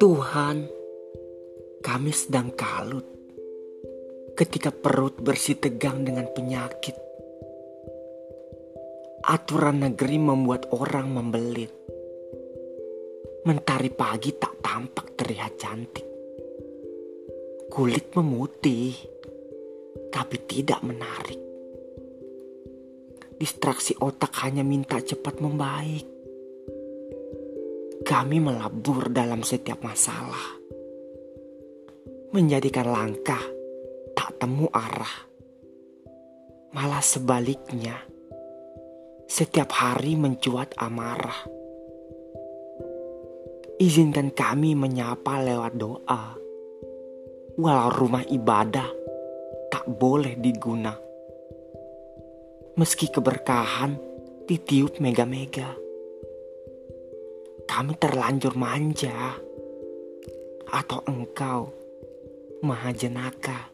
Tuhan, kami sedang kalut ketika perut bersih tegang dengan penyakit. Aturan negeri membuat orang membelit. Mentari pagi tak tampak terlihat cantik. Kulit memutih, tapi tidak menarik. Distraksi otak hanya minta cepat membaik kami melabur dalam setiap masalah, menjadikan langkah tak temu arah. Malah sebaliknya, setiap hari mencuat amarah. Izinkan kami menyapa lewat doa, walau rumah ibadah tak boleh diguna. Meski keberkahan ditiup mega-mega kami terlanjur manja atau engkau maha jenaka.